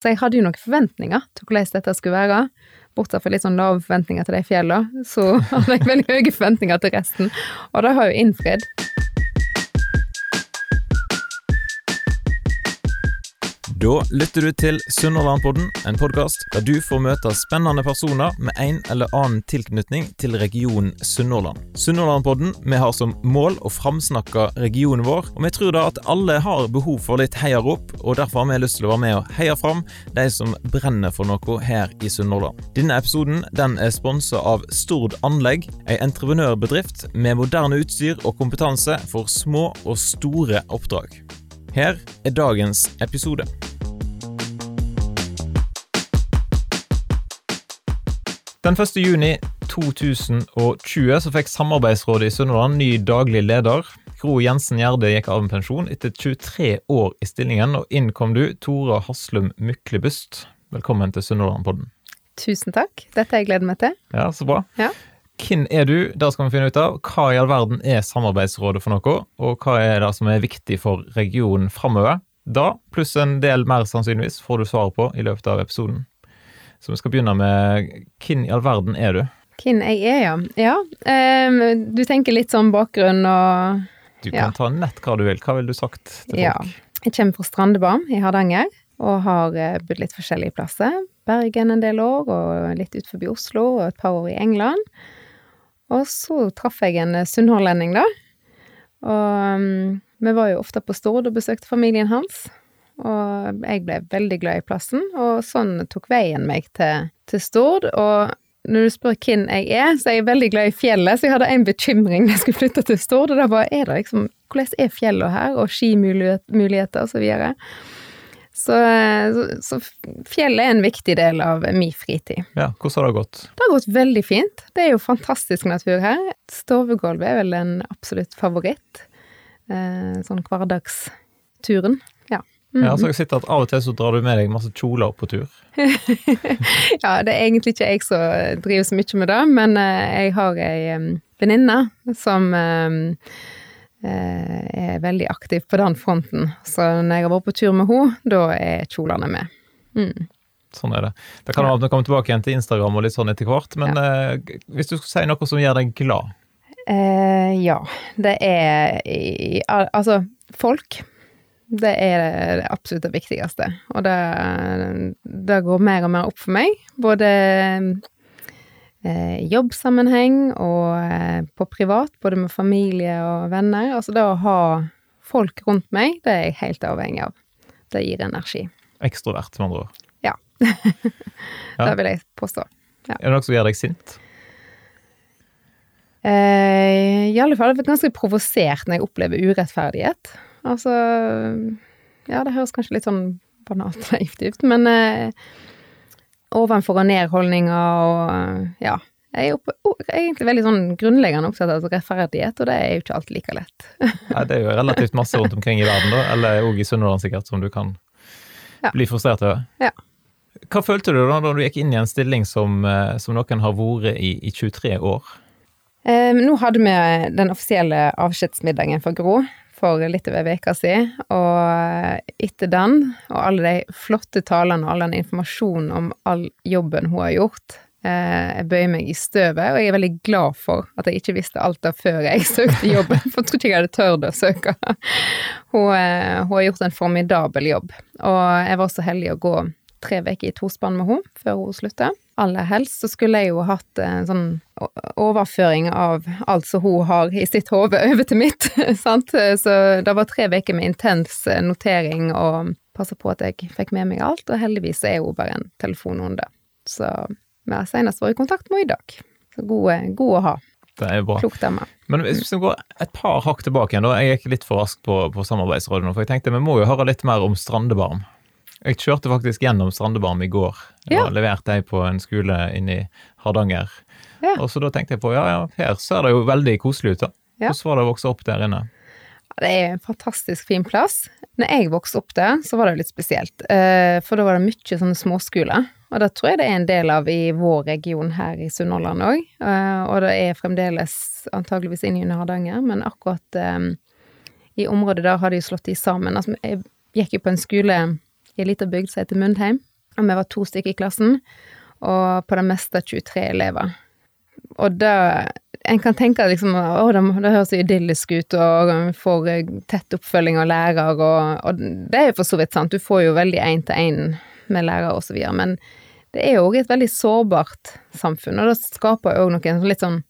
Så jeg hadde jo noen forventninger til hvordan dette skulle være. Bortsett fra litt sånn lave forventninger til de fjellene, så hadde jeg veldig høye forventninger til resten. Og det har jo innfridd. Da lytter du til Sunnhordlandpodden, en podkast der du får møte spennende personer med en eller annen tilknytning til regionen Sunnhordland. Sunnhordlandpodden vi har som mål å framsnakke regionen vår, og vi tror da at alle har behov for litt heiarop, og derfor har vi lyst til å være med og heie fram de som brenner for noe her i Sunnhordland. Denne episoden den er sponsa av Stord Anlegg, en entreprenørbedrift med moderne utstyr og kompetanse for små og store oppdrag. Her er dagens episode. Den 1. juni 2020 så fikk Samarbeidsrådet i Sunnhordland ny daglig leder. Gro Jensen Gjerde gikk av med pensjon etter 23 år i stillingen, og inn kom du, Tora Haslum Myklebust. Velkommen til Sunnhordlandpodden. Tusen takk. Dette har jeg gledet meg til. Ja, så bra. Ja. Hvem er du? Det skal vi finne ut av. Hva i all verden er Samarbeidsrådet for noe, og hva er det som er viktig for regionen framover? Da, pluss en del mer sannsynligvis, får du svar på i løpet av episoden. Så vi skal begynne med hvem i all verden er du? Hvem jeg er, ja. Ja, Um, du tenker litt sånn bakgrunn og Du kan Ja. ta nett hva du vil. Hva ville du sagt til folk? Ja. Jeg kommer fra Strandebarm i Hardanger, og har eh, bodd litt forskjellige plasser. Bergen en del år, og litt ut forbi Oslo, og et par år i England. Og så traff jeg en eh, sunnhordlending, da. Og um, vi var jo ofte på Stord og besøkte familien hans. Og jeg ble veldig glad i plassen, og sånn tok veien meg til, til Stord. Og når du spør hvem jeg er, så er jeg veldig glad i fjellet, så jeg hadde en bekymring da jeg skulle flytte til Stord, og da var er det liksom Hvordan er fjellet her, og skimuligheter og så videre. Så, så, så fjellet er en viktig del av min fritid. Ja, hvordan har det gått? Det har gått veldig fint. Det er jo fantastisk natur her. Stovegulvet er vel en absolutt favoritt. Eh, sånn hverdagsturen. Ja, så har sett at Av og til så drar du med deg masse kjoler på tur. ja, det er egentlig ikke jeg som driver så mye med det, men eh, jeg har ei em, venninne som eh, er veldig aktiv på den fronten. Så når jeg har vært på tur med henne, da er kjolene med. Mm. Sånn er det. Det kan være at vi kommer tilbake igjen til Instagram og litt sånn etter hvert, men ja. hvis du skulle si noe som gjør deg glad Eh, ja, det er Altså, folk. Det er det absolutt det viktigste. Og det, det går mer og mer opp for meg. Både eh, jobbsammenheng og eh, på privat, både med familie og venner. Altså det å ha folk rundt meg, det er jeg helt avhengig av. Det gir energi. Ekstrovert, med andre ord. Ja. Det vil jeg påstå. Er det noe som gjør deg sint? Eh, I alle fall ganske provosert når jeg opplever urettferdighet. Altså Ja, det høres kanskje litt sånn banalt naivt ut, men eh, ovenfor og ned-holdninger og ja. Jeg er opp, o- egentlig veldig sånn grunnleggende opptatt av rettferdighet, og det er jo ikke alltid like lett. Nei, det er jo relativt masse rundt omkring i verden, da, eller òg i Sunnhordland sikkert, som du kan Ja. bli frustrert over. Ja. Hva følte du da da du gikk inn i en stilling som, eh, som noen har vært i i 23 år? Eh, nå hadde vi den offisielle avskjedsmiddagen for Gro for litt over ei uke siden, og etter den, og alle de flotte talene og all den informasjonen om all jobben hun har gjort, eh, jeg bøyer meg i støvet, og jeg er veldig glad for at jeg ikke visste alt det før jeg søkte jobben, for jeg tror ikke jeg hadde tørt å søke. Hun, eh, hun har gjort en formidabel jobb, og jeg var så heldig å gå tre uker i tospann med henne før hun sluttet. Aller helst så skulle jeg jo hatt en sånn overføring av alt som hun har i sitt hode over til mitt, sant. Så det var tre uker med intens eh, notering og passa på at jeg fikk med meg alt, og heldigvis er hun bare en telefonhunde. Så vi har senest vært i kontakt med henne i dag. Så god, god å ha. Det er bra. Klok dame. Men hvis vi går et par hakk tilbake igjen, da. Jeg gikk litt for raskt på, på Samarbeidsrådet nå, for jeg tenkte vi må jo høre litt mer om Strandebarm. Jeg kjørte faktisk gjennom Strandebarm i går. Jeg Ja. leverte ei på en skole inne i Hardanger. Ja. Og så da tenkte jeg på, ja ja, her ser det jo veldig koselig ut, da. Ja. Hvordan var det å vokse opp der inne? Det er en fantastisk fin plass. Når jeg vokste opp der, så var det litt spesielt. Eh, For da var det mye sånne småskoler. Og det tror jeg det er en del av i vår region her i Sunnhordland òg. Og det er fremdeles antageligvis inne under Hardanger, men akkurat eh, i området der har de slått de sammen. Altså, jeg gikk jo på en skole i ei lita bygd som heter Mundheim, Og vi var to stykker i klassen, og på det meste 23 elever. Og da En kan tenke liksom å, det, det høres idyllisk ut, og vi får tett oppfølging av lærer, og, og det er jo for så vidt sant, du får jo veldig én-til-én med lærer og så videre, men det er jo òg et veldig sårbart samfunn, og det skaper òg noen litt sånn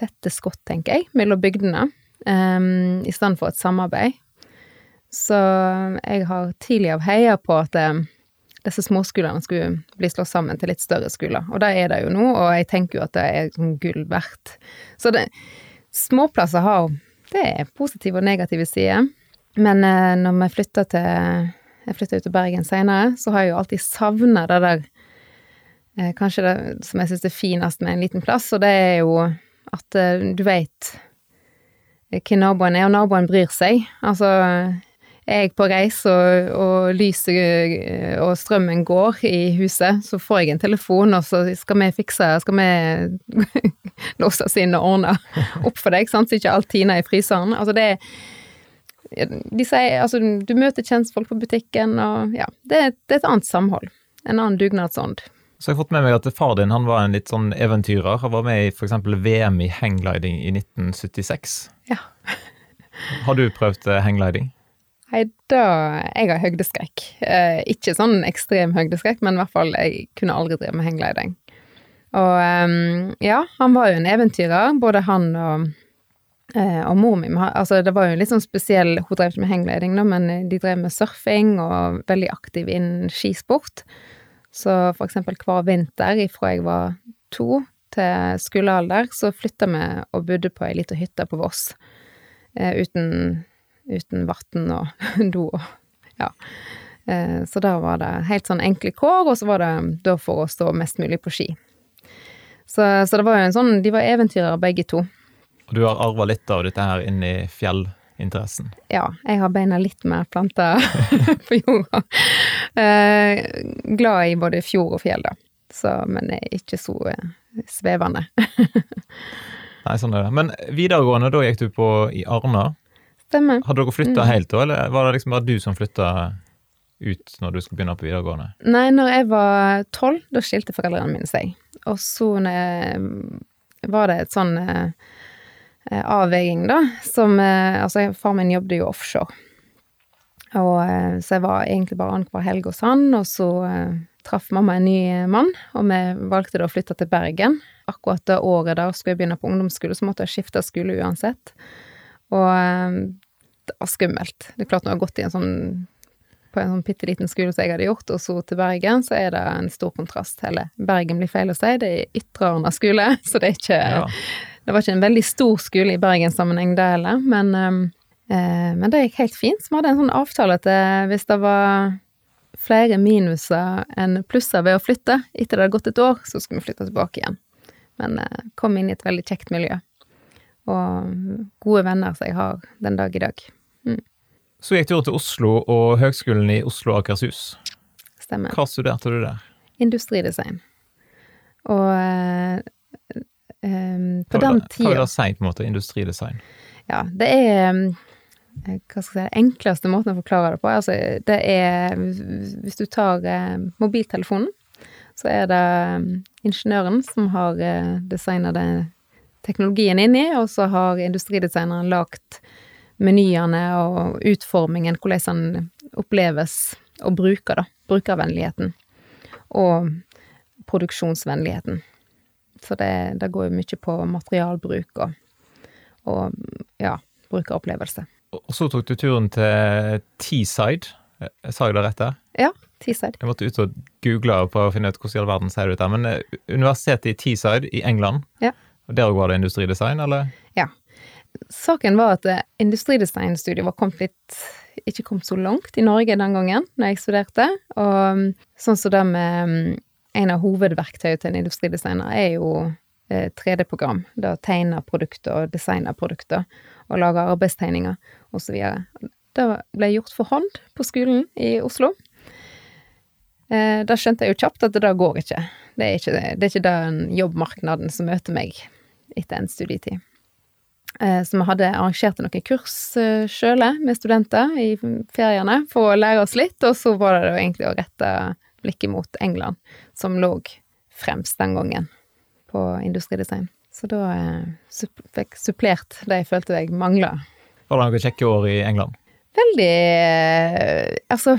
tette skott, tenker jeg, mellom bygdene, um, i stedet for et samarbeid. Så jeg har tidligere heia på at um, disse småskolene skulle bli slått sammen til litt større skoler. Og det er det jo nå, og jeg tenker jo at det er sånn gull verdt. Så det, småplasser har Det er positive og negative sider. Men eh, når vi flytta til Jeg flytta ut til Bergen seinere, så har jeg jo alltid savna det der eh, Kanskje det som jeg syns er finest med en liten plass, og det er jo at eh, du veit hva hvem naboen er, og naboen bryr seg. Altså er jeg på reise og, og lyset eh, og strømmen går i huset, så får jeg en telefon, og så skal vi fikse Skal vi låse oss inn og ordne opp for deg, sant, så ikke alt tiner i fryseren. Altså, det De sier Altså, du møter kjentfolk på butikken, og ja. Det, det er et annet samhold. En annen dugnadsånd. Så jeg har fått med meg at far din han var en litt sånn eventyrer. Han var med i f.eks. VM i hanggliding i 1976. Ja. Har du prøvd eh, hanggliding? Nei, da Jeg har høydeskrekk. Eh, ikke sånn ekstrem høydeskrekk, men i hvert fall, jeg kunne aldri drive med henggliding. Og um, ja, han var jo en eventyrer, både han og, eh, og mor mi. Altså, det var jo litt sånn spesiell Hun drev ikke med da, men de drev med surfing og veldig aktiv innen skisport. Så for eksempel hver vinter ifra jeg var to til skolealder, så flytta vi og bodde på ei lita hytte på Voss. Eh, uten uten vann og do og ja. Eh, så da var det helt sånn enkle kår, og så var det da for å stå mest mulig på ski. Så, så det var jo en sånn De var eventyrere begge to. Og du har arva litt av dette her inn i fjellinteressen? Ja, jeg har beina litt mer planta på jorda. Eh, glad i både fjord og fjell, da. Så, men jeg er ikke så eh, svevende. Nei, sånn er det. Men videregående, da gikk du på i Arna? Stemmer. Hadde dere flytta Mm. helt da, eller var det liksom bare du som flytta ut når du skulle begynne på videregående? Nei, når jeg var tolv, da skilte foreldrene mine seg. Og så var det et sånn eh, avveiing, da, som eh, Altså, far min jobbet jo offshore. Og eh, så jeg var egentlig bare annenhver helg hos han, og så eh, traff mamma en ny mann, og vi valgte da å flytte til Bergen. Akkurat det året der skulle jeg begynne på ungdomsskole, så måtte jeg skifte skole uansett. Og eh, det var skummelt. Det er klart, når jeg har gått i en sånn på en sånn bitte liten skole som jeg hadde gjort, og så til Bergen, så er det en stor kontrast. Eller Bergen blir feil å si, det er Ytre Arna skole, så det er ikke Ja. Det var ikke en veldig stor skole i Bergenssammenheng, det heller, men, eh, men det gikk helt fint. Så vi hadde en sånn avtale at eh, hvis det var flere minuser enn plusser ved å flytte etter det hadde gått et år, så skulle vi flytte tilbake igjen. Men eh, kom inn i et veldig kjekt miljø. Og gode venner som jeg har den dag i dag. Så gikk du til Oslo og Høgskolen i Oslo og Akershus. Stemmer. Hva studerte du der? Industridesign. Og eh, eh, på den tida det- Hva vil det si, på en måte, industridesign? Ja, det er eh, hva skal jeg si, enkleste måten å forklare det på. Altså, det er Hvis du tar eh, mobiltelefonen, så er det ingeniøren som har eh, designa teknologien inn i, og så har industridesigneren lagt menyene og utformingen, hvordan den oppleves og bruker, da. Brukervennligheten. Og produksjonsvennligheten. Så det, det går jo mye på materialbruk og, og ja, brukeropplevelse. Og så tok du turen til Teesside. Eh, Sa jeg det rett der? Ja, Teesside. Jeg måtte ut og google for å finne ut hvordan i all verden ser det ut der. Men eh, universitetet i Teesside i England, Ja. Og der var det industridesign, eller? Ja. Saken var at eh, industridesignstudiet var kommet litt ikke kommet så langt i Norge den gangen, når jeg studerte. Og mm, sånn som det med mm, En av hovedverktøyene til en industridesigner er jo eh, 3D-program. Det å tegne produkter og designe produkter, og lage arbeidstegninger osv. Det ble gjort for hånd på skolen i Oslo. Eh, da skjønte jeg jo kjapt at det da går ikke. Det er ikke, det er ikke den jobbmarkedet som møter meg etter en studietid. Eh, Så vi hadde arrangert noen kurs eh, sjøle med studenter i feriene for å lære oss litt, og så var det egentlig å rette blikket mot England, som lå fremst den gangen på industridesign. Så da eh, fikk supplert det jeg følte jeg mangla. Var det noen kjekke år i England? Veldig Altså,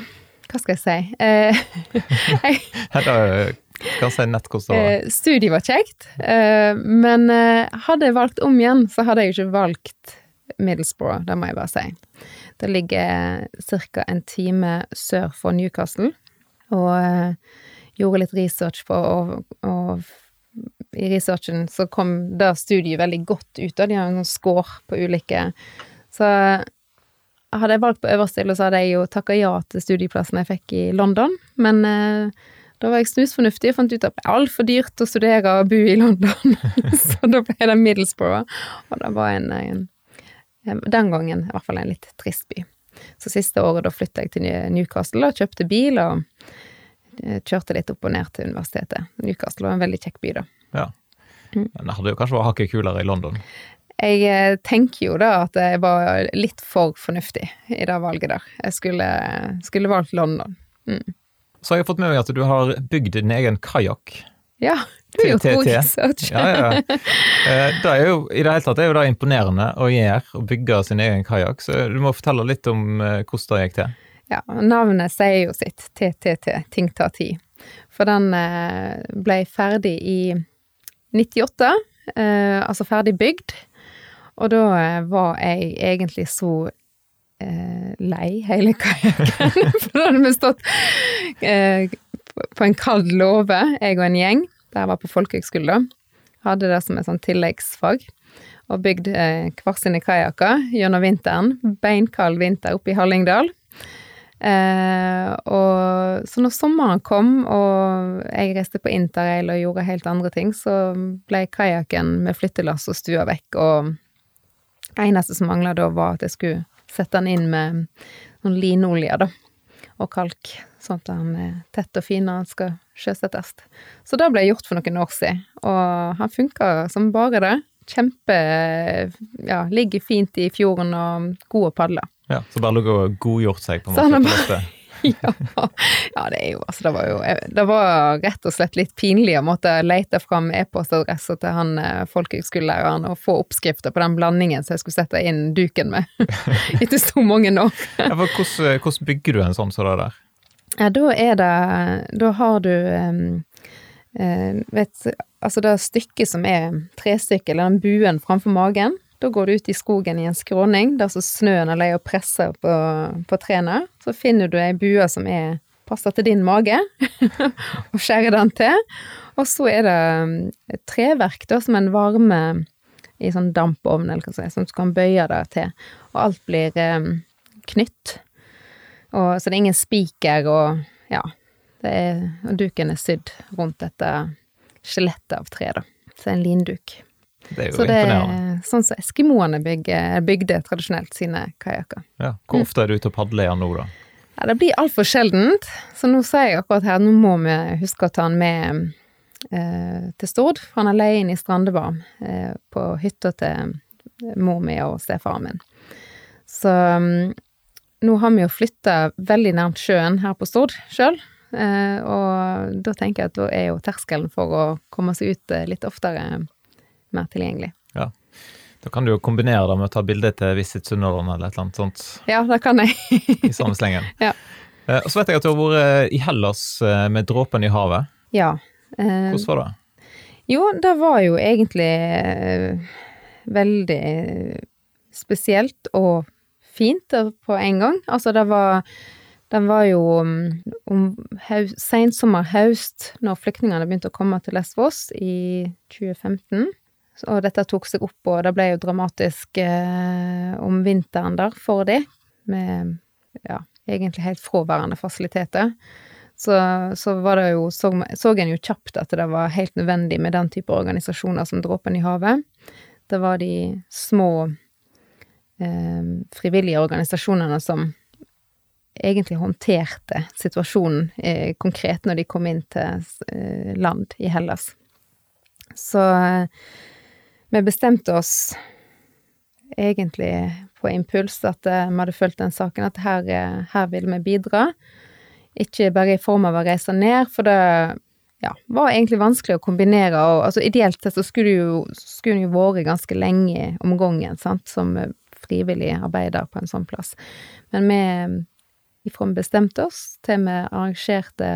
hva skal jeg si? Eh, jeg, Da sier jeg si nett hvordan det var. Eh, Studiet var kjekt, eh, men eh, hadde jeg valgt om igjen, så hadde jeg jo ikke valgt Middlesbrough, det må jeg bare si. Det ligger ca. en time sør for Newcastle, og eh, gjorde litt research på, og, og i researchen så kom det studiet veldig godt ut og de har en score på ulike, så hadde jeg valgt på øverste så hadde jeg jo takka ja til studieplassen jeg fikk i London, men eh, da var jeg snusfornuftig og fant ut at det er altfor dyrt å studere og bo i London. så da ble det Middlesbrough, og det var en, en, den gangen i hvert fall en litt trist by. Så siste året da flytta jeg til Newcastle og kjøpte bil og eh, kjørte litt opp og ned til universitetet. Newcastle var en veldig kjekk by, da. Ja. Men det hadde jo kanskje vært hakket kulere i London. Jeg eh, tenker jo da at jeg var litt for fornuftig i det valget der. Jeg skulle, skulle valgt London. Mm. Så har jeg fått med meg at du har bygd din egen kajakk. Ja, du har gjort god research. Ja, ja. Eh, Det er jo, I det hele tatt er jo det imponerende å gjøre, å bygge sin egen kajakk. Så du må fortelle litt om eh, hvordan det gikk til. Ja, navnet sier jo sitt. TTT, Ting tar tid. For den eh, ble ferdig i 98, eh, altså ferdig bygd. Og da var jeg egentlig så eh, lei hele kajakken, for da hadde vi stått eh, på en kald låve, jeg og en gjeng. Der jeg var på folkehøgskole. Hadde det som et sånn tilleggsfag. Og bygd eh, hver sine kajakker gjennom vinteren. Beinkald vinter oppe i Hallingdal. Eh, og så når sommeren kom, og jeg reiste på interrail og gjorde helt andre ting, så ble kajakken med flyttelass og stua vekk, og eneste som mangla da, var at jeg skulle sette den inn med noen linolje, da, og kalk, sånn at den er tett og fin når den skal sjøsettes. Så det ble gjort for noen år siden, og han funka som bare det. Kjempe Ja, ligger fint i fjorden og god å padle. Ja, Så bare lå og godgjort seg på en Så han måte har dette. ja, ja, det er jo altså Det var jo Det var rett og slett litt pinlig å måtte lete fram e-postadressa til han eh, folkehøgskolelæreren og få oppskrifter på den blandingen som jeg skulle sette inn duken med etter så mange år. Ja, for hvordan, hvordan bygger du en sånn som det der? Ja, da er det Da har du um, uh, Vet Altså det stykket som er trestykket, eller den buen framfor magen, da går du ut i skogen i en skråning der så snøen har ligget og presser på, på trærne. Så finner du ei bue som er passer til din mage, og skjærer den til. Og så er det et treverk, da, som en varme i sånn dampovn, eller hva si, som du kan bøye det til. Og alt blir eh, knytt. Og, så det er ingen spiker, og ja. Er, og duken er sydd rundt dette skjelettet av tre, da. Så en linduk. Det er jo Så det er sånn som eskimoene bygger, bygde tradisjonelt sine kajakker. Ja. Hvor ofte er du ute og padler igjen nå, da? Ja, det blir altfor sjeldent, så nå sier jeg akkurat her, nå må vi huske å ta han med eh, til Stord, for han er leie inn i Strandebarm, eh, på hytta til mor mi og stefaren min. Så um, nå har vi jo flytta veldig nærmt sjøen her på Stord sjøl, eh, og da tenker jeg at da er jo terskelen for å komme seg ut eh, litt oftere mer tilgjengelig. Da kan du jo kombinere det med å ta bilde til Visit Sunnhordland eller et eller annet sånt Ja, det kan jeg. i samme slengen. Ja. Eh, Og så vet jeg at du har vært i Hellas eh, med dråpen i havet. Ja. eh, Hvordan var det? Jo, det var jo egentlig eh, veldig spesielt og fint eh, på en gang. Altså, det var Den var jo um, om haus, sensommer, høst, når flyktningene begynte å komme til Lesvos i 2015. Og dette tok seg opp, og det ble jo dramatisk eh, om vinteren der for de, med ja, egentlig helt fraværende fasiliteter. Så, så var det jo, så, så en jo kjapt at det var helt nødvendig med den type organisasjoner som Dråpen i havet. Det var de små eh, frivillige organisasjonene som egentlig håndterte situasjonen eh, konkret når de kom inn til eh, land i Hellas. Så eh, vi bestemte oss egentlig på impuls at eh, vi hadde følt den saken, at her, eh, her vil vi bidra Ikke bare i form av å reise ned, for det ja, var egentlig vanskelig å kombinere. Og, altså, ideelt sett så skulle du jo, skulle jo vært ganske lenge om gangen, sant, som frivillig arbeider på en sånn plass. Men vi ifra vi bestemte oss til vi arrangerte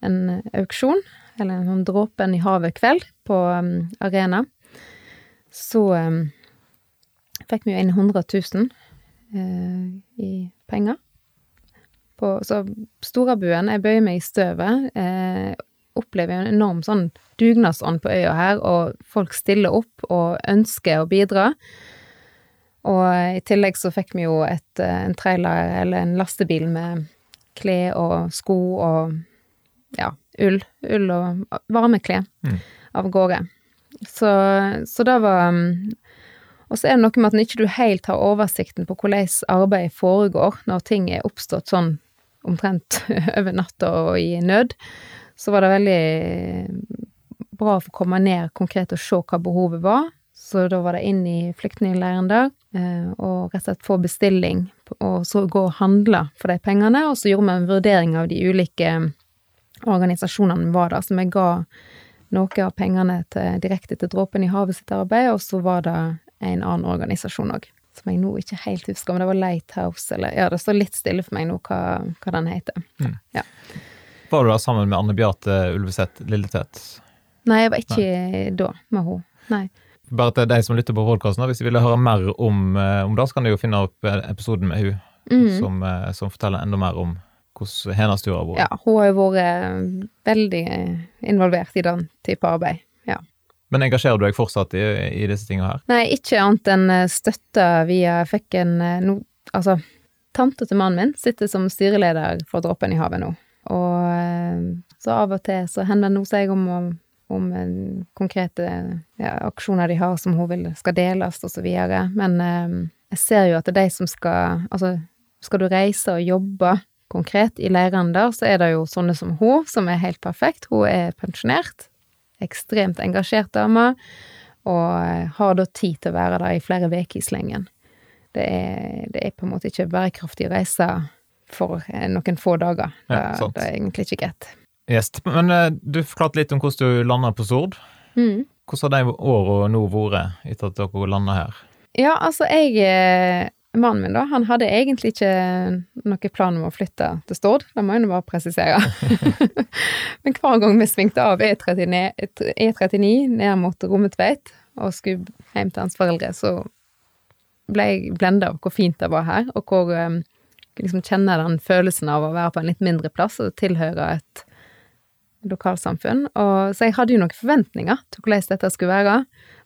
en auksjon, eller en sånn Dråpen i havet-kveld på um, Arena, så um, fikk vi jo inn 100 000 uh, i penger. På, så Storabuen, jeg bøyer meg i støvet, Uh, opplever en enorm sånn dugnadsånd på øya her, og folk stiller opp og ønsker å bidra. Og i tillegg så fikk vi jo et, eh, en trailer, eller en lastebil med klær og sko og ja, ull. Ull og varmeklær mm. av gårde. Så, så det var mm, Og så er det noe med at når ikke du helt har oversikten på hvordan arbeidet foregår, når ting er oppstått sånn omtrent over natta og i nød, så var det veldig bra å få komme ned konkret og se hva behovet var. Så da var det inn i flyktningleiren der, eh, og rett og slett få bestilling, og så gå og handle for de pengene. Og så gjorde vi en vurdering av de ulike organisasjonene var der, så vi ga noe av pengene til, direkte til Dråpen i havet sitt arbeid, og så var det en annen organisasjon òg som jeg nå ikke helt husker om det var Lighthouse eller Ja, det står litt stille for meg nå hva, hva den heter. Mm. Ja. Var du da sammen med Anne Beate Ulveseth Lilletvedt? Nei, jeg var ikke Nei. da med henne. Nei. Bare til de som lytter på podkasten, hvis de ville høre mer om, eh, om det, så kan de jo finne opp eh, episoden med hun mm. som, eh, som, forteller enda mer om hvordan hennes tur har vært. Ja, hun har jo vært veldig involvert i den type arbeid. ja. Men engasjerer du deg fortsatt i, i disse tingene her? Nei, ikke annet enn eh, støtte via fikk en eh, no, Altså, tante til mannen min sitter som styreleder for Dråpen i havet nå. Og eh, så av og til så henvender hun seg om, om konkrete ja, aksjoner de har som hun vil skal deles, og så videre. Men jeg ser jo at det er de som skal Altså, skal du reise og jobbe konkret i leirene der, så er det jo sånne som hun, som er helt perfekt. Hun er pensjonert, ekstremt engasjert dame, og har da tid til å være der i flere uker i slengen. Det er, det er, på en måte ikke bærekraftig reise for noen få dager. Det, ja, det er egentlig ikke greit. Yes. Men uh, du forklarte litt om hvordan du landa på Sord. Mm. Hvordan har de åra nå vært etter at dere landa her? Ja, altså jeg eh, Mannen min, da, han hadde egentlig ikke noen plan om å flytte til Stord, det må jeg nå bare presisere. Men hver gang vi svingte av E39, E39 ned mot Rommetveit og skulle hjem til hans foreldre, så ble jeg blenda av hvor fint det var her, og hvor um, liksom kjenner den følelsen av å være på en litt mindre plass og tilhøre et lokalsamfunn. Og, så jeg hadde jo noen forventninger til hvordan dette skulle være.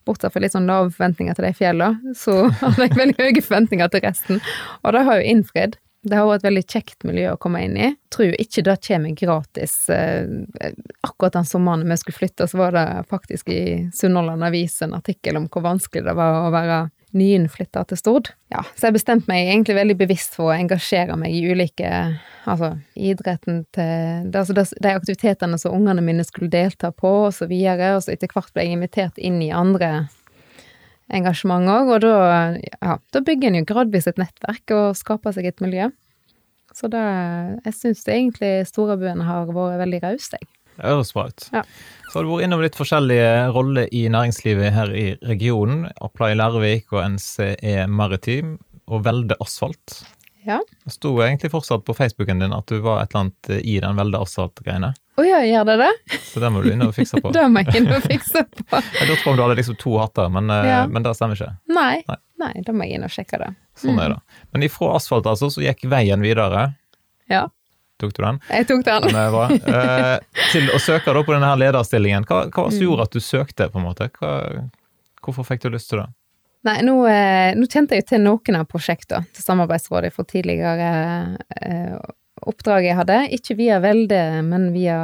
Bortsett fra litt sånn lave forventninger til de fjellene, så hadde jeg veldig høye forventninger til resten. Og det har jo innfridd. Det har vært et veldig kjekt miljø å komme inn i. Jeg tror ikke det kommer gratis. Eh, akkurat den sommeren vi skulle flytte, så var det faktisk i Sunnhordland Avis en artikkel om hvor vanskelig det var å være nyinnflytta til Stord. Ja, så jeg bestemte meg egentlig veldig bevisst for å engasjere meg i ulike Altså idretten til altså De aktivitetene som ungene mine skulle delta på, og så videre. Og så etter hvert ble jeg invitert inn i andre engasjement òg, og da, ja, da bygger en jo gradvis et nettverk og skaper seg et miljø. Så da Jeg syns egentlig Storebuen har vært veldig raus, jeg. Det høres bra ut. Ja. Så har du vært innom litt forskjellige roller i næringslivet her i regionen. Apply Lærvik og NCE Maritim, og Velde Asfalt. Ja. Det sto egentlig fortsatt på Facebooken din at du var et eller annet i den Velde Asfalt-greiene. Å oh ja, gjør det det? Så det må du inn og fikse på. det må jeg inn og fikse på. jeg lurte på om du hadde liksom to hatter, men, eh, ja. men det stemmer ikke. Nei. Nei. Nei, da må jeg inn og sjekke det. Sånn er mm. det. Men ifra asfalt, altså, så gikk veien videre. Ja. Tok du den? Jeg tok den. den eh, til å søke da på denne her lederstillingen. Hva, hva som mm. gjorde at du søkte, på en måte? Hva, hvorfor fikk du lyst til det? Nei, nå, eh, nå, kjente jeg jo til noen av prosjektene til Samarbeidsrådet for tidligere eh, oppdrag jeg hadde. Ikke via Velde, men via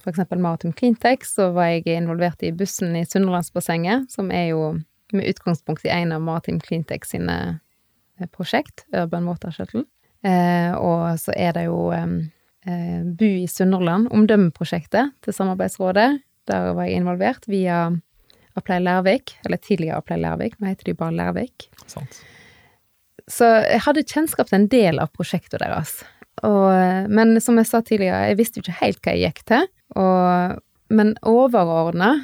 f.eks. Maritim Cleantech, så var jeg involvert i bussen i Sunnhordlandsbassenget, som er jo med utgangspunkt i en av Maritim Cleantech sine eh, prosjekt, Urban Water Shuttle. Eh, og så er det jo eh, Bu i Sunnhordland, omdømmeprosjektet til Samarbeidsrådet. Der var jeg involvert via Apply Lærvik, eller tidligere Apply Lærvik, nå heter de bare Lærvik. Sant. Så jeg hadde kjennskap til en del av prosjektet deres. og, men som jeg sa tidligere, jeg visste jo ikke helt hva jeg gikk til. Og, men overordna,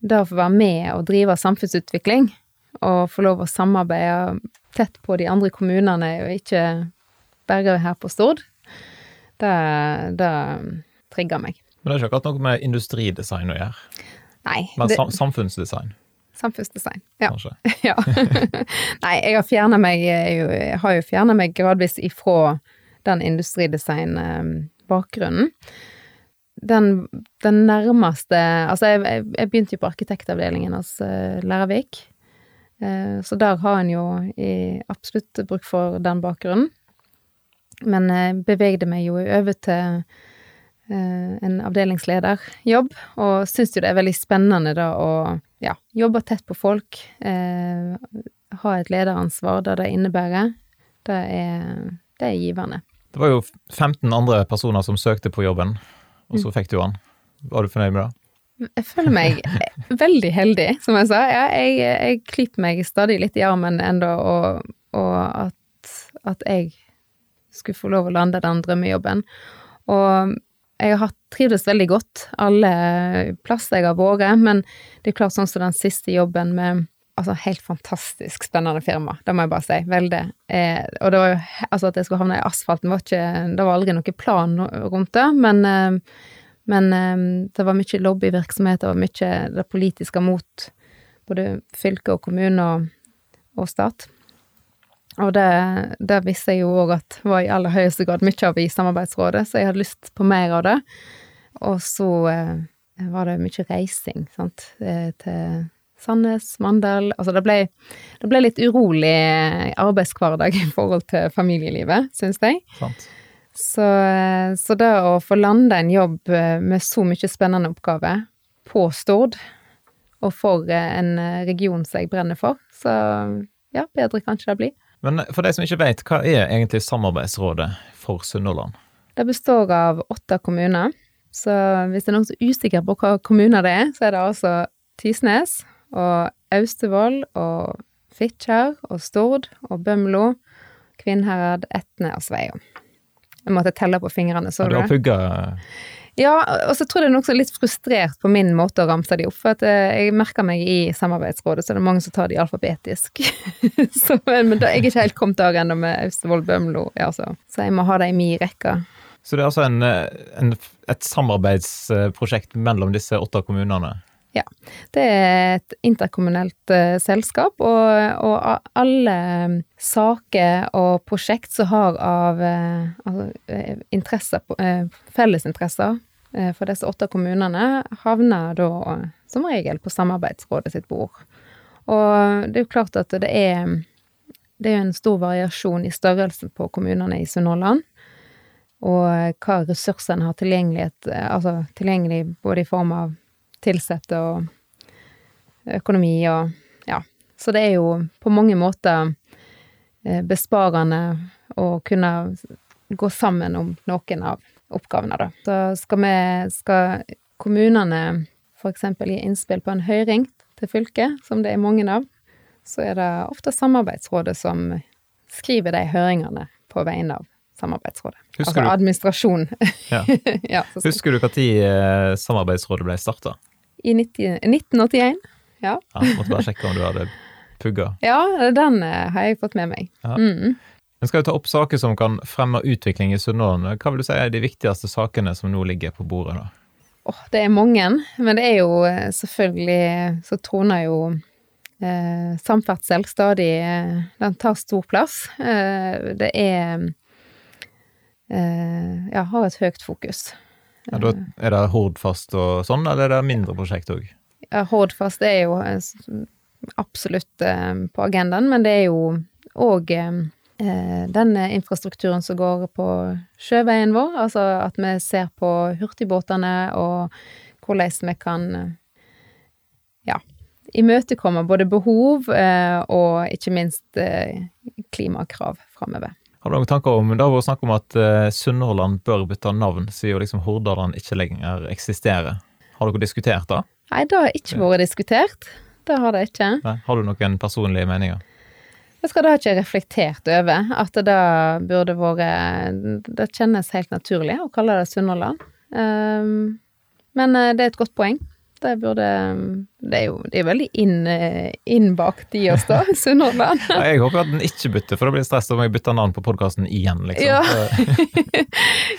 det å få være med og drive samfunnsutvikling, og få lov å samarbeide tett på de andre kommunene, og ikke bare her på Stord, det, det trigger meg. Men det er ikke akkurat noe med industridesign å gjøre? Nei. Men det- sam samfunnsdesign, Samfunnsdesign. Ja. ja. Nei, jeg har fjerna meg jo meg gradvis ifra den industridesign-bakgrunnen. Den, den nærmeste Altså, jeg, jeg, begynte jo på arkitektavdelingen hos uh, Lærervik. Eh, så der har en jo i absolutt bruk for den bakgrunnen. Men jeg bevegde meg jo over til eh, en avdelingslederjobb, og syns jo det er veldig spennende da å ja, jobbe tett på folk, eh, ha et lederansvar der det innebærer. Det er, det er givende. Det var jo 15 andre personer som søkte på jobben, og så fikk du den. Var du fornøyd med det? Jeg føler meg veldig heldig, som jeg sa. Ja, jeg, jeg klyper meg stadig litt i armen ennå, og, og at, at jeg skulle få lov å lande den drømmejobben. Og jeg har trivdes veldig godt alle plasser jeg har vært, men det er klart sånn som den siste jobben med Altså, helt fantastisk spennende firma, det må jeg bare si. Veldig. Eh, og det var jo Altså, at jeg skulle havne i asfalten, var ikke Det var aldri noen plan rundt det, men eh, men eh, det var mye lobbyvirksomhet, var mye det politiske mot både fylke og kommune og, og stat. Og det, det visste jeg jo òg at var i aller høyeste grad mye av i Samarbeidsrådet, så jeg hadde lyst på mer av det. Og så eh, var det mye reising, sant, eh, til Sandnes, Mandal Altså det ble, det ble litt urolig arbeidshverdag i forhold til familielivet, syns jeg. Sant? Så, så det å få landa en jobb eh, med så mye spennende oppgaver på Stord, og for eh, en region som jeg brenner for, så ja, bedre kan ikke det bli. Men for de som ikke vet, hva er egentlig Samarbeidsrådet for Sunnhordland? Det består av åtte kommuner, så hvis det er noen som er usikker på hva kommuner det er, så er det altså Tysnes og Austevoll og Fitjar og Stord og Bømlo, Kvinnherad, Etne og Sveio. Jeg måtte telle på fingrene, så Har du du det? har pugga Ja, og så tror jeg det er nokså litt frustrert på min måte å ramse de opp, for eh, jeg merker meg i Samarbeidsrådet, så det er mange som tar de alfabetisk. så, men da, jeg er ikke helt kommet der ennå med Austevoll, Bømlo, ja, så. så jeg må ha det i min rekke. Så det er altså en, en, et samarbeidsprosjekt mellom disse åtte kommunene? Det er et interkommunelt uh, selskap, og, og alle saker og prosjekt som har av uh, altså, eh, interesser, eh, fellesinteresser eh, for disse åtte kommunene, havner da eh, som regel på Samarbeidsrådet sitt bord. Og det er jo klart at det er det er en stor variasjon i størrelsen på kommunene i Sunnhordland. Og hva ressursene har tilgjengelighet, eh, altså tilgjengelig både i form av tilsatte og økonomi og ja. Så det er jo på mange måter eh, besparende å kunne gå sammen om noen av oppgavene, da. Så skal vi, skal kommunene eksempel gi innspill på en høring til fylket, som det er mange av, så er det ofte Samarbeidsrådet som skriver de høringene på vegne av Samarbeidsrådet. Husker altså du- administrasjon. Ja. ja, Husker du når Samarbeidsrådet ble starta? I 90, 1981. Ja. Ja, måtte bare sjekke om du hadde pugga. ja, den eh, har jeg fått med meg. Ja. Mm. Vi skal vi ta opp saker som kan fremme utvikling i Sunnhordland. Hva vil du si er de viktigste sakene som nå ligger på bordet? da? Åh, det er mange, men det er jo eh, selvfølgelig Så troner jo eh, samferdsel stadig eh, Den tar stor plass. Eh, det er eh, Ja, har et høyt fokus. Ja, da er det Hordfast og sånn, eller er det mindre prosjekt òg? Ja, Hordfast er jo eh, absolutt eh, på agendaen, men det er jo òg eh, den infrastrukturen som går på sjøveien vår, altså at vi ser på hurtigbåtene og hvordan vi kan ja, imøtekomme både behov eh, og ikke minst klimakrav framover. Har du noen tanker om, Det har vært snakk om at uh, Sunnhordland bør bytte navn, siden liksom Hordaland ikke lenger eksisterer. Har dere diskutert det? Nei, det har ikke vært diskutert. Det har det ikke. Nei? Har du noen personlige meninger? Jeg skal jeg ikke reflektert over, at det da burde vært Det kjennes helt naturlig å kalle det Sunnhordland. Um, men eh, det er et godt poeng. Det burde Det er jo det er veldig inn, eh, innbakt i oss, da, Sunnhordland. Jeg håper at den ikke bytter, for da blir det stress om jeg bytter navn på podkasten igjen, liksom. Ja.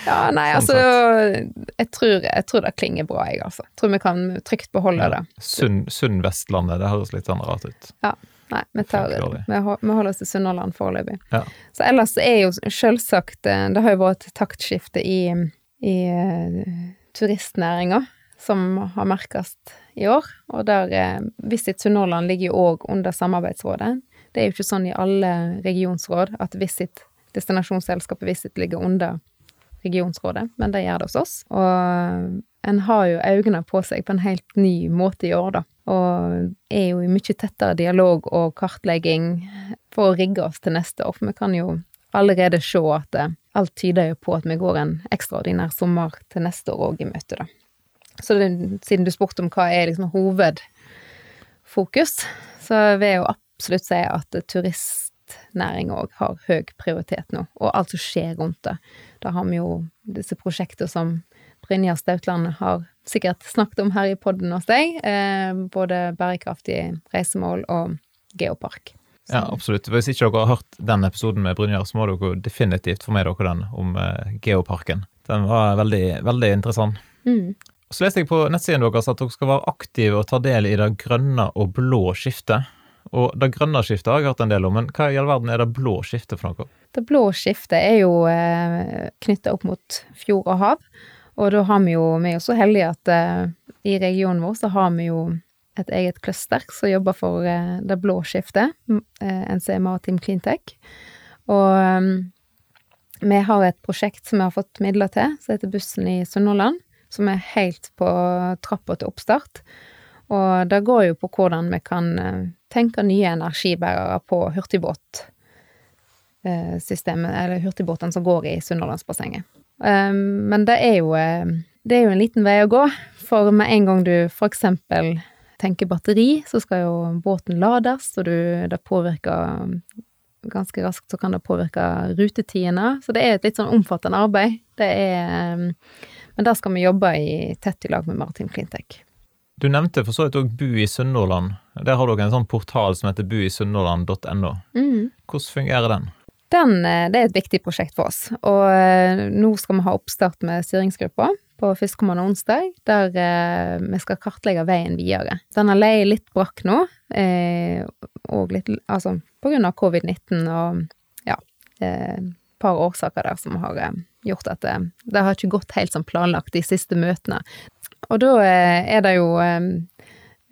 Ja, nei, Sånn altså jeg tror, jeg tror det klinger bra, jeg, altså. Jeg tror vi kan trygt beholde det. Sunn, sunn Vestlandet, det høres litt sånn rart ut. Ja. Nei, vi, tar, vi, holder oss til Sunnhordland foreløpig. Ja. Så ellers er jo selvsagt eh, Det har jo vært et taktskifte i, i turistnæringa som har merkes i år. Og der eh, Visit Sunnhordland ligger jo òg under Samarbeidsrådet. Det er jo ikke sånn i alle regionsråd at Visit, destinasjonsselskapet Visit ligger under regionsrådet, men det gjør det hos oss. Og en har jo øynene på seg på en helt ny måte i år, da. Og er jo i mye tettere dialog og kartlegging for å rigge oss til neste år. For vi kan jo allerede se at eh, alt tyder jo på at vi går en ekstraordinær sommer til neste år òg i møte, da. Så det, siden du spurte om hva er liksom hovedfokus, så vil jeg jo absolutt si at turistnæringa òg har høy prioritet nå, og alt som skjer rundt det. Da har vi jo disse prosjektene som Brynjar Stautland har sikkert snakket om her i podden hos deg, eh, både bærekraftige reisemål og geopark. Så- Ja, absolutt. Hvis ikke dere har hørt den episoden med Brynjar, så må dere definitivt få med dere den om eh, Geoparken. Den var veldig, veldig interessant. Mm. Så leste jeg på nettsiden deres at dere skal være aktive og ta del i det grønne og blå skiftet. Og det grønne skiftet har jeg hørt en del om, men hva i all verden er det blå skiftet for noe? Det blå skiftet er jo eh, knytta opp mot fjord og hav, og da har vi jo Vi er jo så heldige at eh, i regionen vår så har vi jo et eget cluster som jobber for eh, det blå skiftet, eh, NC Maritim Cleantech. Og eh, vi har et prosjekt som vi har fått midler til, som heter Bussen i Sunnhordland, som er helt på trappa til oppstart. Og det går jo på hvordan vi kan eh, tenke nye energibærere på hurtigbåt eh, eller hurtigbåtene som går i Sunnhordlandsbassenget. Um, men det er jo eh, det er jo en liten vei å gå, for med en gang du for eksempel tenker batteri, så skal jo båten lades, og du, det påvirker ganske raskt så kan det påvirke rutetidene, så det er et litt sånn omfattende arbeid. Det er um, Men der skal vi jobbe i tett i lag med Maritim Cleantech. Du nevnte for så vidt òg Bu i Sunnhordland. Der har dere en sånn portal som heter buisunnhordland.no. Mm. Hvordan fungerer den? Den, eh, det er et viktig prosjekt for oss, og eh, nå skal vi ha oppstart med styringsgruppa på førstkommende onsdag, der eh, vi skal kartlegge veien videre. Den har leid litt brakk nå, eh, og litt altså på grunn av covid-19 og ja, eh, et par årsaker der som har gjort at det, det har ikke gått helt som planlagt de siste møtene. Og da eh, er det jo eh,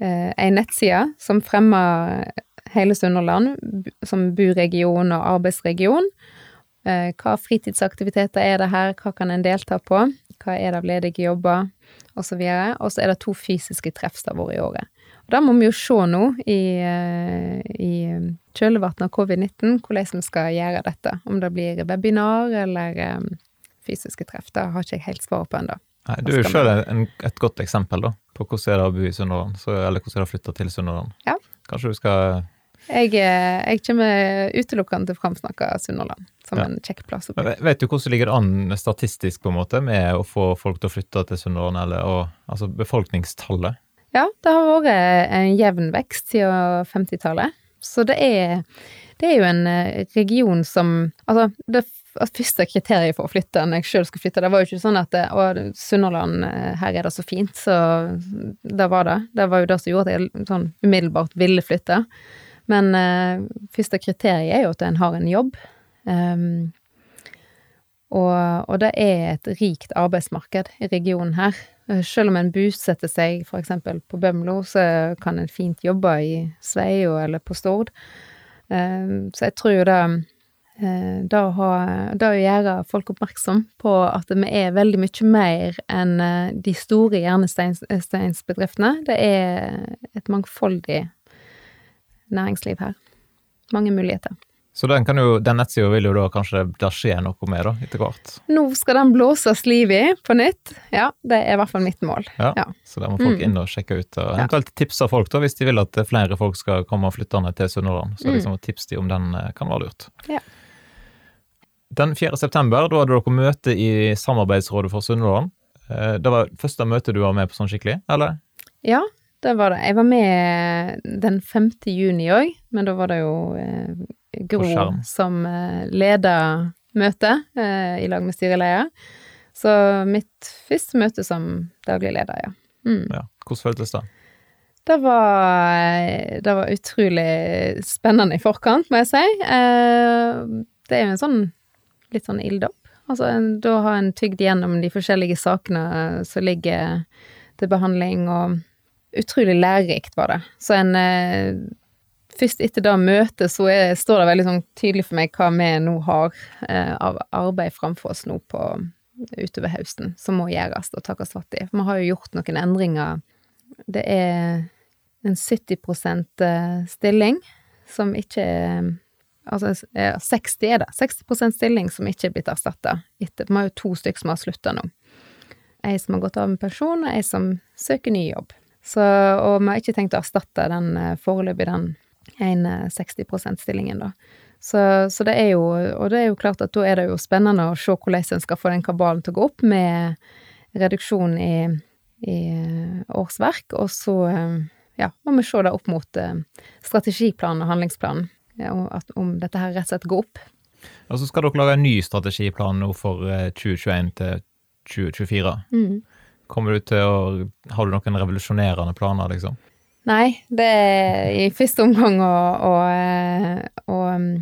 eh, ei nettside som fremmer hele Sunnhordland som buregion og arbeidsregion. Eh, hva fritidsaktiviteter er det her, hva kan en delta på, hva er det av ledige jobber, osv. Og så er det to fysiske treffstaver i året. Og Da må vi jo se nå i, eh, i kjølvannet av covid-19 hvordan vi skal gjøre dette. Om det blir webinar eller eh, fysiske treff. Det har ikke jeg helt svar på ennå. Du er jo sjøl et godt eksempel da, på hvordan er det å bo i Sunnhordland, eller hvordan er det å flytte til Sunnhordland. Ja. Kanskje du skal Jeg, eh, jeg kommer utelukkende til å framsnakke Sunnhordland som Ja. en kjekk plass. Vet du hvordan det ligger an statistisk på en måte med å få folk til å flytte til Sunnhordland, eller og, altså befolkningstallet? Ja, det har vært en jevn vekst siden 50-tallet. Så det er, det er jo en eh, region som Altså, det at første kriteriet for å flytte når jeg sjøl skulle flytte, det var jo ikke sånn at det, å, Sunnhordland, eh, her er det så fint, så det var det. Det var jo det som gjorde at jeg sånn umiddelbart ville flytte. Men eh, første kriteriet er jo at en har en jobb. Um, og, og det er et rikt arbeidsmarked i regionen her. Eh, Selv om en bosetter seg eksempel på Bømlo, så kan en fint jobbe i Sveio eller på Stord. Um, Så jeg tror jo det eh, det å, ha, det å gjøre folk oppmerksom på at vi er veldig mye mer enn eh, de store hjernesteinsbedriftene. Det er et mangfoldig næringsliv her. Mange muligheter. Så den, kan jo, den nettsida vil jo da kanskje det skje noe med, da, etter hvert? Nå skal den blåses liv i på nytt. Ja, det er i hvert fall mitt mål. Ja, Ja. Så der må folk Mm. inn og sjekke ut, og eventuelt tipse folk da, hvis de vil at flere folk skal komme flyttende til Sunnhordland. Så Mm. liksom tips de om den eh, kan være lurt. Ja. Den 4. september, da hadde dere møte i Samarbeidsrådet for Sunnhordland. Eh, Det var første møte du var med på sånn skikkelig, eller? Ja, det var det. Jeg var med den 5. juni òg, men da var det jo eh, Gro som eh, leda møtet eh, i lag med styreleder. Så mitt første møte som daglig leder, ja. Mm. Ja. Hvordan føltes det? Det var, det var utrolig spennende i forkant, må jeg si. Eh, Det er jo en sånn litt sånn ilddåp. Altså, da har en tygd gjennom de forskjellige sakene som ligger til behandling, og utrolig lærerikt var det. Så en eh, Først etter det møtet så er, står det veldig sånn tydelig for meg hva vi nå har eh, av arbeid framfor oss nå på utover høsten, som må gjøres og takkes fatt i. Vi har jo gjort noen endringer. Det er en 70 eh, stilling som ikke er Altså eh, 60 er det. 60 stilling som ikke er blitt erstatta. Vi har jo to stykker som har slutta nå. Ei som har gått av med pensjon, og ei som søker ny jobb. Så, og vi har ikke tenkt å erstatte den eh, foreløpig den ene 60 %-stillingen, da. Så, så det er jo Og det er jo klart at da er det jo spennende å se hvordan en skal få den kabalen til å gå opp med reduksjon i, i eh, årsverk, og så eh, ja, må vi se det opp mot eh, strategiplanen og handlingsplanen, at, om dette her rett og slett går opp. Og så skal dere lage en ny strategiplan nå for eh, 2021 til 2024. Mm. Kommer du til å Har du noen revolusjonerende planer, liksom? Nei, det er i første omgang å, å, eh, å um,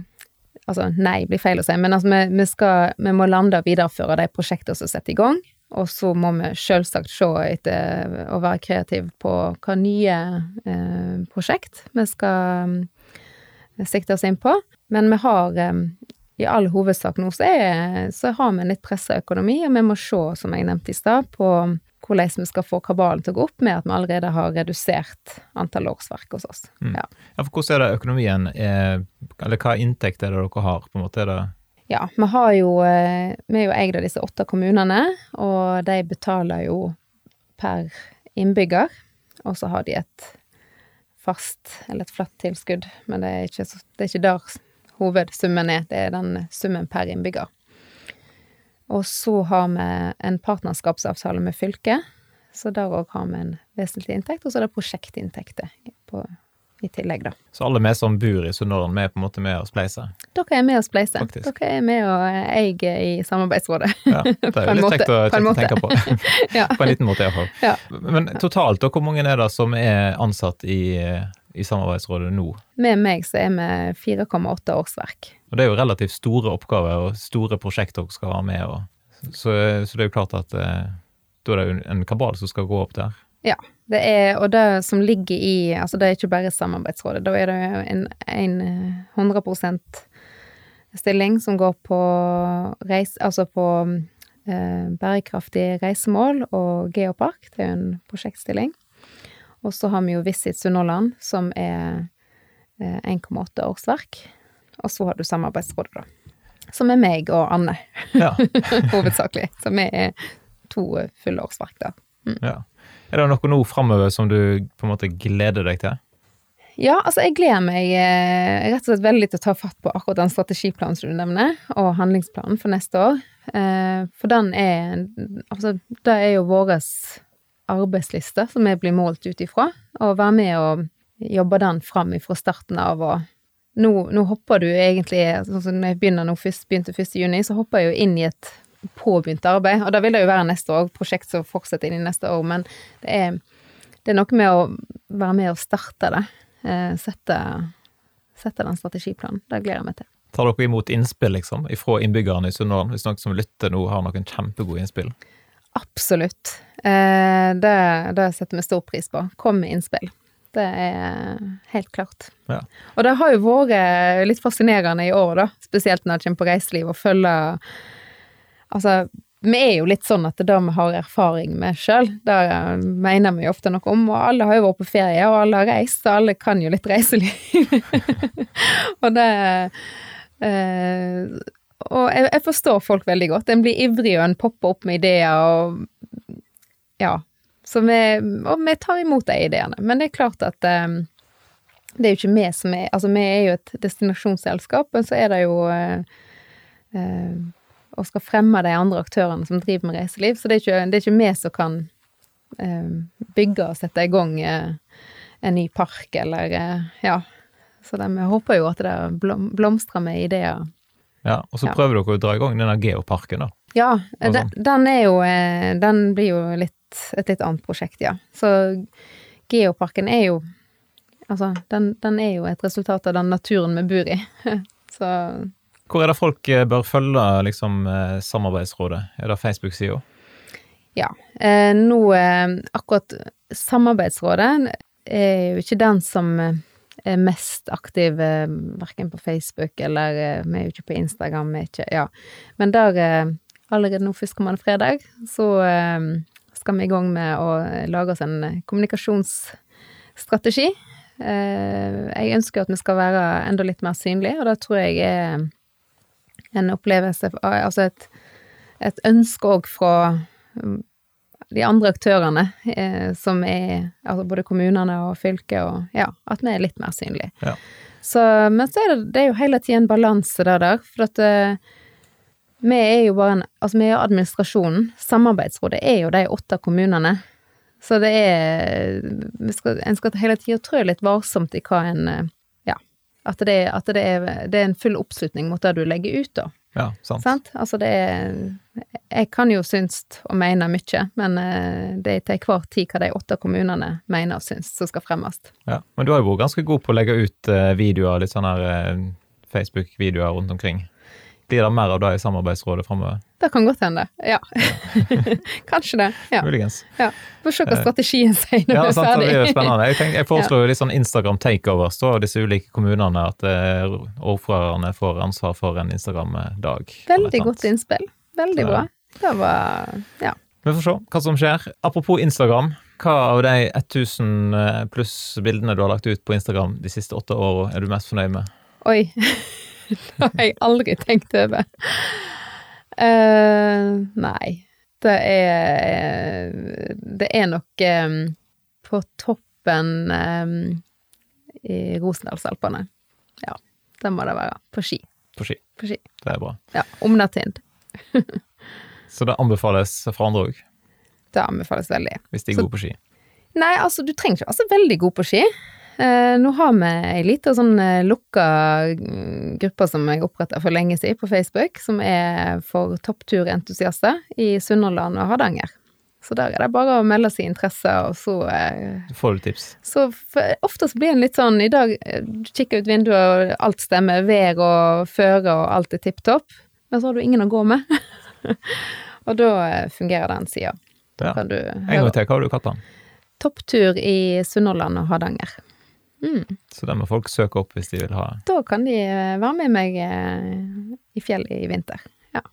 Altså, nei blir feil å si, men altså, vi, vi, skal, vi må lande og videreføre de prosjektene som er satt i gang. Og så må vi selvsagt se etter og være kreative på hva nye eh, prosjekt vi skal um, sikte oss inn på. Men vi har um, i all hovedsak nå så, er, så har vi en litt pressa økonomi, og vi må se, som jeg nevnte i stad, på hvordan vi skal få kabalen til å gå opp med at vi allerede har redusert antall årsverk hos oss. Mm. Ja. Ja, for hvordan er det økonomien er, Eller hva inntekt er det dere har, på en måte? Er det ja, vi har jo eh, Vi er jo eid av disse åtte kommunene, og de betaler jo per innbygger. Og så har de et fast, eller et flatt tilskudd, men det er ikke, det er ikke der hovedsummen er. Det er den summen per innbygger. Og så har vi en partnerskapsavtale med fylket, så der òg har vi en vesentlig inntekt. Og så er det prosjektinntekter på, i tillegg, da. Så alle vi som bor i Sunnhordland, vi er på en måte med og spleiser? Dere er med og spleiser. Faktisk. Dere er med og eier i Samarbeidsrådet. Ja, det er jo litt kjekt å, å tenke på. Ja. på en liten måte, iallfall. Ja. Men totalt, og hvor mange er det som er ansatt i, i Samarbeidsrådet nå? Med meg så er vi 4,8 årsverk. Og det er jo relativt store oppgaver og store prosjekter dere skal ha med. Og, så, så det er jo klart at eh, da er det en kabal som skal gå opp der. Ja. Det er, og det som ligger i Altså det er ikke bare Samarbeidsrådet. Da er det en, en eh, 100 stilling som går på reis... Altså på eh, bærekraftig reisemål og geopark. Det er jo en prosjektstilling. Og så har vi jo Visit Sunnhordland, som er eh, 1,8 årsverk. Og så har du Samarbeidsrådet, da. Som er meg og Anne, Ja, hovedsakelig. Så vi er to fulle årsverk der. ja. Er det noe nå framover som du på en måte gleder deg til? Ja, altså jeg gleder meg eh, rett og slett veldig til å ta fatt på akkurat den strategiplanen som du nevner, og handlingsplanen for neste år. Eh, for den er Altså, det er jo vår arbeidsliste som vi blir målt ut ifra, og være med og jobbe den fram ifra starten av og nå, nå hopper du egentlig, sånn som når jeg begynner nå først, begynte 1. juni, så hopper jeg jo inn i et påbegynt arbeid, og da vil det jo være neste år, prosjekt som fortsetter inn i neste år, men det er, det er noe med å være med og starte det, eh, sette, sette den strategiplanen. Det gleder jeg meg til. Tar dere imot innspill liksom, fra innbyggerne i Sunnhordland? Hvis noen som lytter nå har noen kjempegode innspill? Absolutt. Eh, det, det setter vi stor pris på. Kom med innspill. Det er helt klart. Ja. Og det har jo vært litt fascinerende i år, da, spesielt når det kommer på reiseliv, å følge Altså, vi er jo litt sånn at det vi har erfaring med sjøl, det mener vi jo ofte noe om, og alle har jo vært på ferie, og alle har reist, og alle kan jo litt reiseliv. og det Eh, og jeg, jeg forstår folk veldig godt. En blir ivrig, og en popper opp med ideer, og ja. Vi, og vi tar imot de ideene. Men det er klart at eh, det er jo ikke vi som er Altså, vi er jo et destinasjonsselskap, men så er det jo eh, eh, Og skal fremme de andre aktørene som driver med reiseliv, så det er ikke, det er ikke vi som kan eh, bygge og sette i gang eh, en ny park, eller eh, Ja. Så de, vi håper jo at det blom, blomstrer med ideer. Ja, Og så Ja. prøver dere å dra i gang denne geoparken, da. Ja, den, sånn. den er jo eh, Den blir jo litt, et litt annet prosjekt, ja. Så Geoparken er jo Altså, den, den er jo et resultat av den naturen vi bor i. Så Hvor er det folk eh, bør følge liksom, eh, Samarbeidsrådet? Er det Facebook-sida? ja. Eh, nå eh, Akkurat Samarbeidsrådet er jo ikke den som er mest aktiv verken på Facebook eller Vi er jo ikke på Instagram, vi er ikke Ja. Men der Allerede nå førstkommende fredag så skal vi i gang med å lage oss en kommunikasjonsstrategi. Jeg ønsker at vi skal være enda litt mer synlige, og det tror jeg er en opplevelse Altså et, et ønske òg fra mm, de andre aktørene, eh, som er altså både kommunene og fylket, og ja, at vi er litt mer synlige. Ja. Så, men så er det, det er jo hele tiden en balanse der, der, for at eh, vi er jo bare en Altså, vi er jo administrasjonen. Samarbeidsrådet er jo de åtte kommunene. Så det er vi skal, En skal hele tida trø litt varsomt i hva en eh. At, det, at det, er, det er en full oppslutning mot det du legger ut, da. Ja, sant. Sant? Altså det er Jeg kan jo synes og mene mye, men eh, det er til enhver tid hva de åtte kommunene mener og syns som skal fremmes. Ja. Men du har jo vært ganske god på å legge ut eh, videoer, litt sånne eh, Facebook-videoer rundt omkring. Blir det mer av det i Samarbeidsrådet framover? Det kan godt hende. Ja. Kanskje det. Ja. Muligens. ja. Får se hva strategien sier når Ja, vi er sant, det ferdig. blir jo spennende. Jeg, tenker, jeg foreslår jo litt sånn Instagram takeovers av disse ulike kommunene, at eh, ordførerne får ansvar for en Instagram-dag. Veldig godt innspill. Veldig bra. Det var Ja. Vi får se hva som skjer. Apropos Instagram, hva av de 1000 pluss bildene du har lagt ut på Instagram de siste åtte årene er du mest fornøyd med? Oi. det har jeg aldri tenkt over. Uh, nei. Det er Det er nok um, på toppen um, i Rosendalsalpene. Ja, det må det være. På ski. På ski. På ski. Det er bra. Ja. Omnatind. Så det anbefales for andre òg, Det anbefales veldig. hvis de er Så- gode på ski. Nei, altså, du trenger ikke være så veldig god på ski. Eh, nå har vi ei lita sånn eh, lukka mm, gruppe som jeg oppretta for lenge siden på Facebook, som er for toppturentusiaster i Sunnhordland og Hardanger. Så der er det bare å melde seg interesse, og så eh, får du tips. Så for, ofte så blir en litt sånn I dag eh, du kikker ut vinduet, og alt stemmer. Vær og føre og alt er tipp topp. Men så har du ingen å gå med. og da fungerer den sida. Ja. En gang til, hva har du kalt den? Topptur i Sunnhordland og Hardanger. Mm. Så det må folk søke opp hvis de vil ha. Da kan de eh, være med meg eh, i fjellet i vinter. Ja.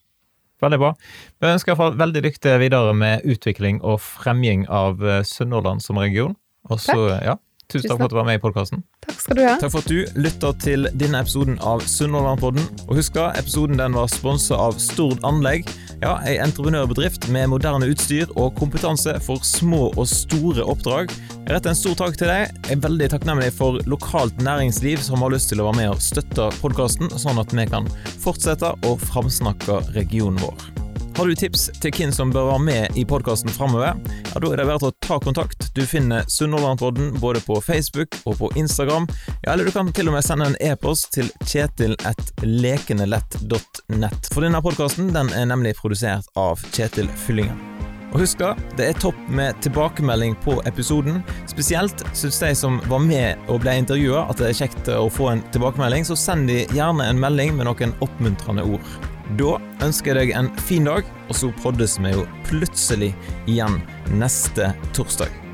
Veldig bra. Vi ønsker iallfall veldig lykke til videre med utvikling og fremging av eh, Sunnhordland som region. Også, Takk. ja, tusen Tusen takk for at du var med i podkasten. Takk skal du ha. Takk for at du lytter til denne episoden av Sunnhordlandpodden. Og husk at episoden den var sponsa av Stord Anlegg. Ja, ei entreprenørbedrift med moderne utstyr og kompetanse for små og store oppdrag. Jeg retter en stor takk til deg. Jeg er veldig takknemlig for lokalt næringsliv som har lyst til å være med og støtte podkasten, sånn at vi kan fortsette å framsnakke regionen vår. Har du tips til hvem som bør være med i podkasten framover, ja, da er det verdt å ta kontakt. Du finner Sunnhordlandpodden både på Facebook og på Instagram. Ja, eller du kan til og med sende en e-post til kjetil.lekenelett.nett. For denne podkasten den er nemlig produsert av Kjetil Fyllingen. Og husk da, det er topp med tilbakemelding på episoden. Spesielt syns de som var med og ble intervjua at det er kjekt å få en tilbakemelding, så send de gjerne en melding med noen oppmuntrende ord. Da ønsker jeg deg en fin dag, og så poddes vi jo plutselig igjen neste torsdag.